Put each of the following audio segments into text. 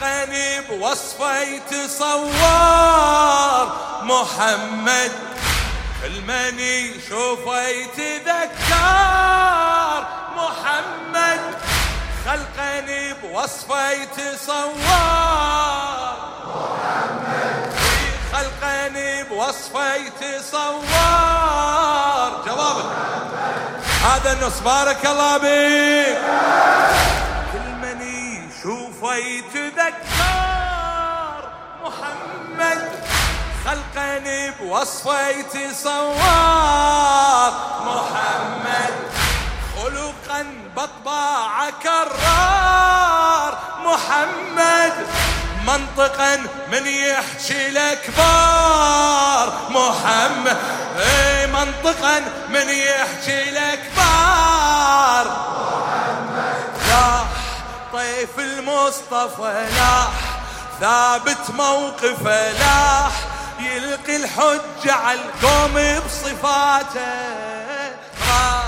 خلقا بوصفه يتصور محمد كل من يشوفه يتذكر محمد خلقا بوصفه يتصور محمد خلقا بوصفه يتصور جوابك هذا النص. بارك الله بك كل من يشوفه يتذكر بوصفه يتصور محمد خلقا بطباع كرار. محمد منطقا من يحكي الأكبار. محمد اي منطقا من يحكي الأكبار. محمد لاح طيف المصطفى لاح ثابت موقفه لاح يلقي الحجة على القوم بصفاته. راح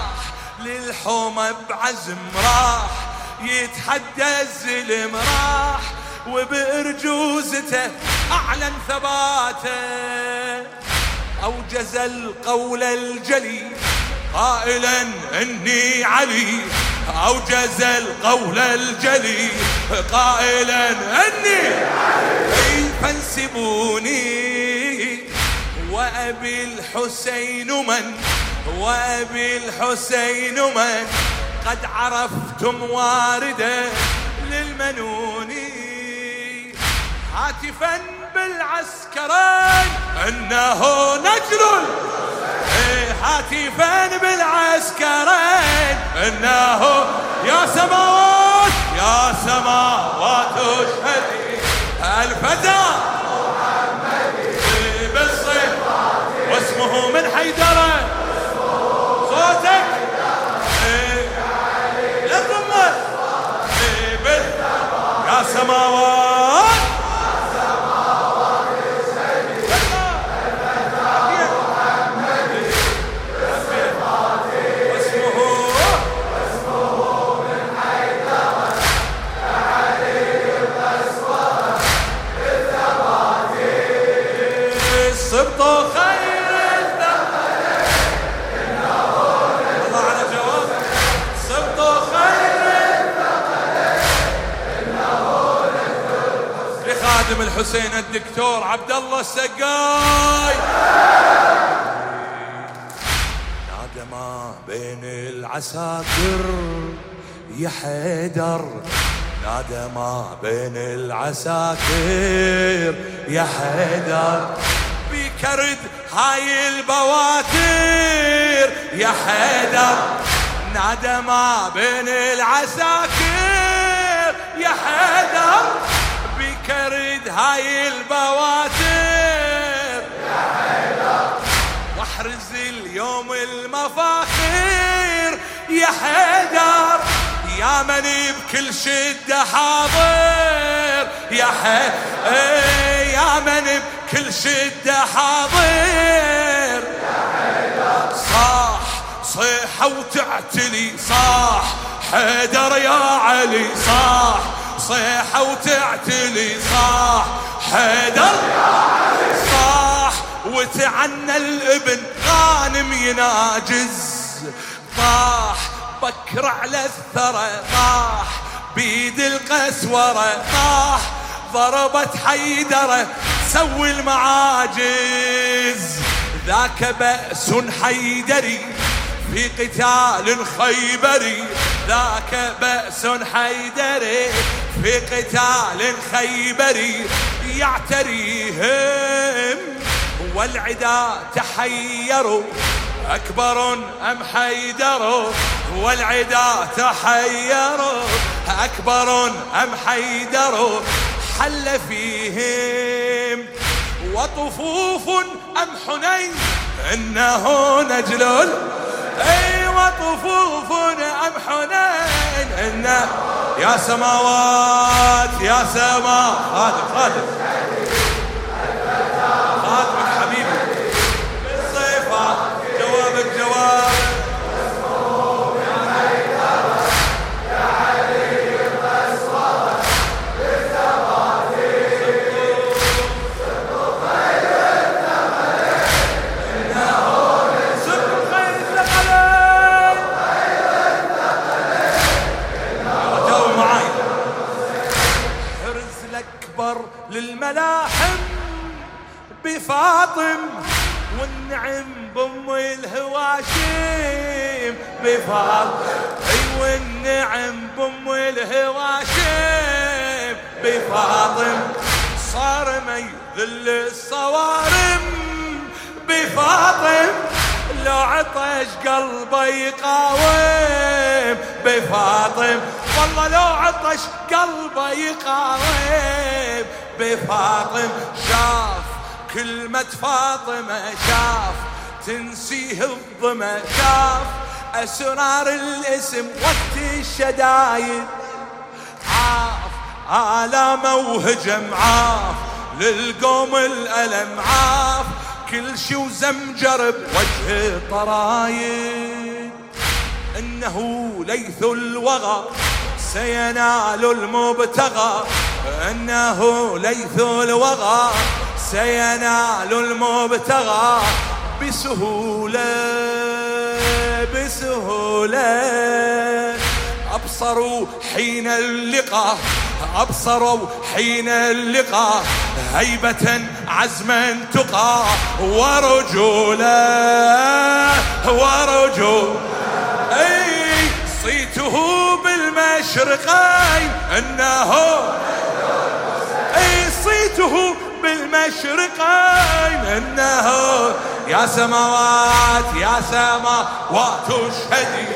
للحومة بعزم راح يتحدى الزلم راح وبرجوزته أعلن ثباته. أوجز القول الجلي قائلا إني علي. أوجز القول الجلي قائلا إني علي. فانسبوني وأبي الحسين من؟ وأبي الحسين من؟ قد عرفتم وارده للمنون. هاتفا بالعسكرين. إنه إيه، هاتفا بالعسكرين. إنه يا سماوات يا سماوات اشهدي الفتى. حيدره صوتك؟ إيه، إيه، يا سماوات. خادم الحسين الدكتور عبد الله السقاي. نادى ما بين العساكر يا حيدر. نادى ما بين العساكر يا حيدر. بيكرد هاي البواتر يا حيدر. نادى ما بين العساكر يا حيدر. كرد هاي البواتر. يا حيدر واحرز اليوم المفاخير. يا حيدر يا من بكل شدة حاضر. يا حيدر يا من بكل شدة حاضر. يا حيدر صاح صيحة وتعتلي. صاح حيدر يا علي. صاح صيحة وتعتلي صاح حيدر. صاح وتعنى الابن غانم يناجز. طاح بكر على الثرى طاح بيد القسورة طاح ضربت حيدرة. سوي المعاجز. ذاك بأس حيدري في قتال خيبري. ذاك بأس حيدري في قتال خيبري يعتريهم والعدا تحيروا أكبر أم حيدر والعدا تحيروا أكبر أم حيدر حل فيهم وطفوف أم حنين؟ إنه نجل وطفوف أم حنين. إن يا سماوات يا سماء خادم خادم. أكبر للملاحم بفاطم والنعم بأم الهواشم بفاطم أي والنعم بأم الهواشم بفاطم صار ما يذل الصوارم. بفاطم لو عطش قلبه يقاوم. بفاطم. والله لو عطش قلبه يقاوم. بفاطم شاف كلمة فاطمة شاف تنسيه الظما شاف أسرار الاسم وقت الشدايد. عاف آلامه وهجم عاف للقوم الألم عاف كل شي وزمجر بوجه طرايد انه ليث الوغى سينال المبتغى. انه ليث الوغى سينال المبتغى. بسهولة بسهولة. أبصروا حين اللقاء أبصروا حين اللقاء. هيبة عزما تقى ورجولة ورجول اي صيته بالمشرقين أنه أي صيته بالمشرقين أنه يا سماوات يا سماوات اشهدي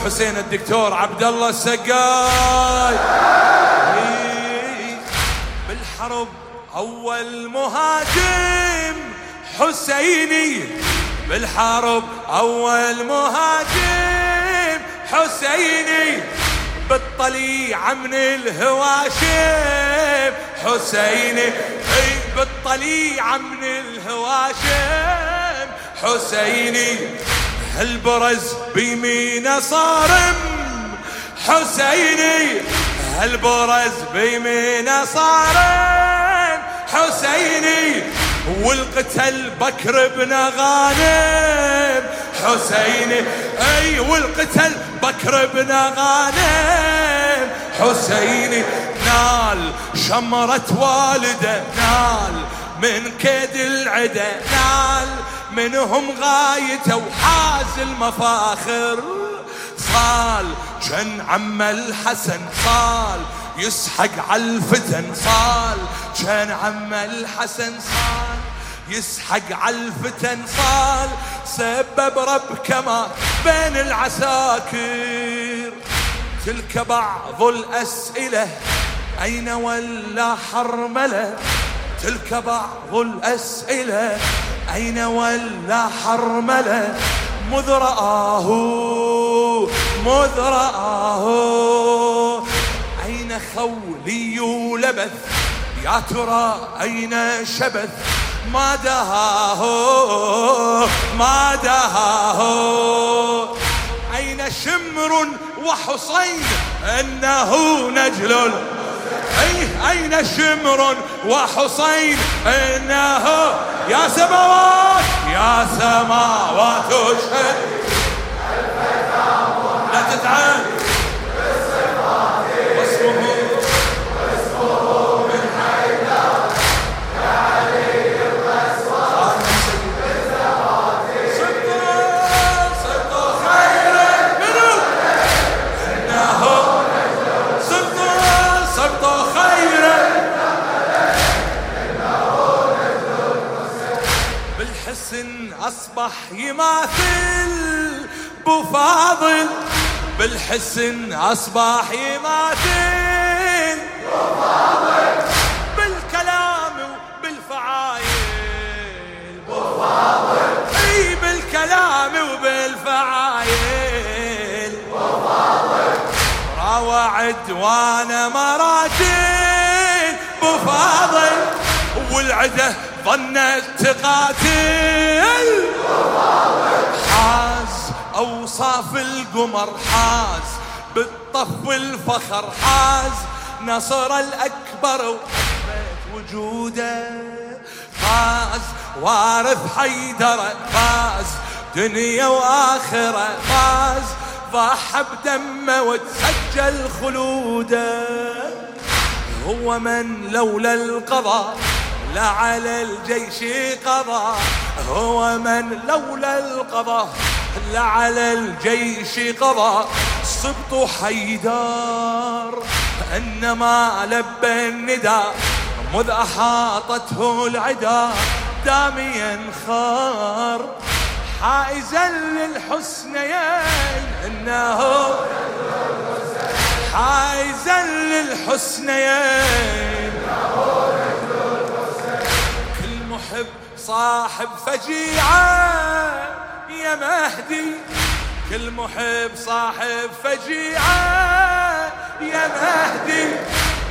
الحسين الدكتور عبد الله السقاي. بالحرب أول مهاجم حسيني. بالحرب أول مهاجم حسيني. بالطليعة من الهواشم حسيني. بالطليعة من الهواشم حسيني. هالبرز بيمينه صارم. حسيني هالبرز بيمينه صارم. حسيني والقتل بكر بن غانم. حسيني أي والقتل بكر بن غانم. حسيني نال شمرة والده نال من كيد العدا نال منهم غايته وحاز المفاخر. صال جن عم الحسن صال يسحق على الفتن. صال جن عم الحسن صال يسحق على الفتن. صال سبب رب كما بين العساكر. تلك بعض الأسئلة أين ولا حرملة؟ تلك بعض الأسئلة أين ولا حرملة؟ مذ رآه مذ رآه. أين خولي لبث؟ يا ترى أين شبث؟ ما دهاه ما دهاه. أين شمر وحصين؟ إنه نجل أي أين شمر وحصين؟ إنه يا سماوات يا سماوات اشهد لا تتعال يماثل بفاضل بالحسن أصبح يماثل. بفاضل بالكلام وبالفعايل. بفاضل إي بالكلام وبالفعايل. بفاضل راوعد وأنا مراجل بفاضل والعده ظنت تقاتل حاز أوصاف القمر حاز بالطف والفخر حاز. نصر الأكبر وأثبت وجوده فاز. وارث حيدره فاز دنيا وآخرة فاز. ضحى بدمه وتسجل خلوده هو من لولا القضاء. لا على الجيش قضى هو من لولا القضاء لا على الجيش قضى صبط حيدار. إنما لبى النداء مذ أحاطته العدا. داميا خار حائزا للحسنيين. إنه حائزا للحسنيين. محب صاحب فجيعة. يا مهدي كل محب صاحب فجيعة. يا مهدي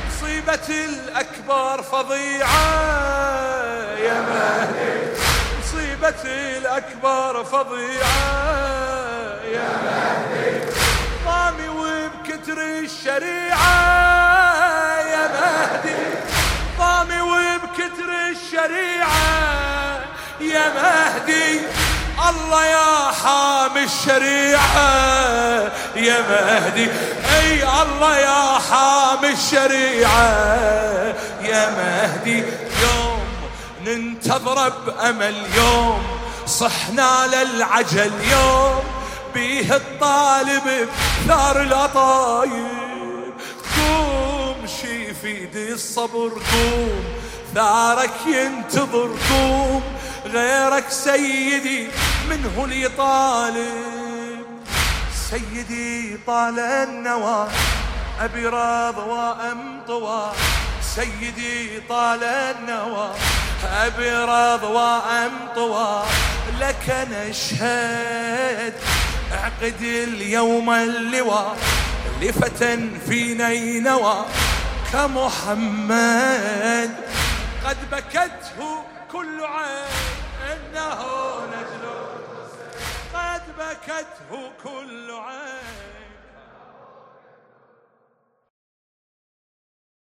مصيبة الأكبر فظيعة. يا مهدي مصيبة الأكبر فظيعة. يا مهدي ضامي وبكتر الشريعة. يا مهدي الله يا حامي الشريعة. يا مهدي أي الله يا حامي الشريعة. يا مهدي يوم ننتظر بأمل يوم صحنا للعجل يوم بيه الطالب بثار الأطايب قوم شي في الصبر قوم ثارك ينتظر قوم غيرك سيدي منه لي طالب. سيدي طال النوى أبي راض وأم طوى. سيدي طال النوى أبي راض وأم طوى. لك نشهد أعقد اليوم اللواء لفتى في نينوى كمحمد. قد بكته كل عين إنه نجل قد بكته كل عين.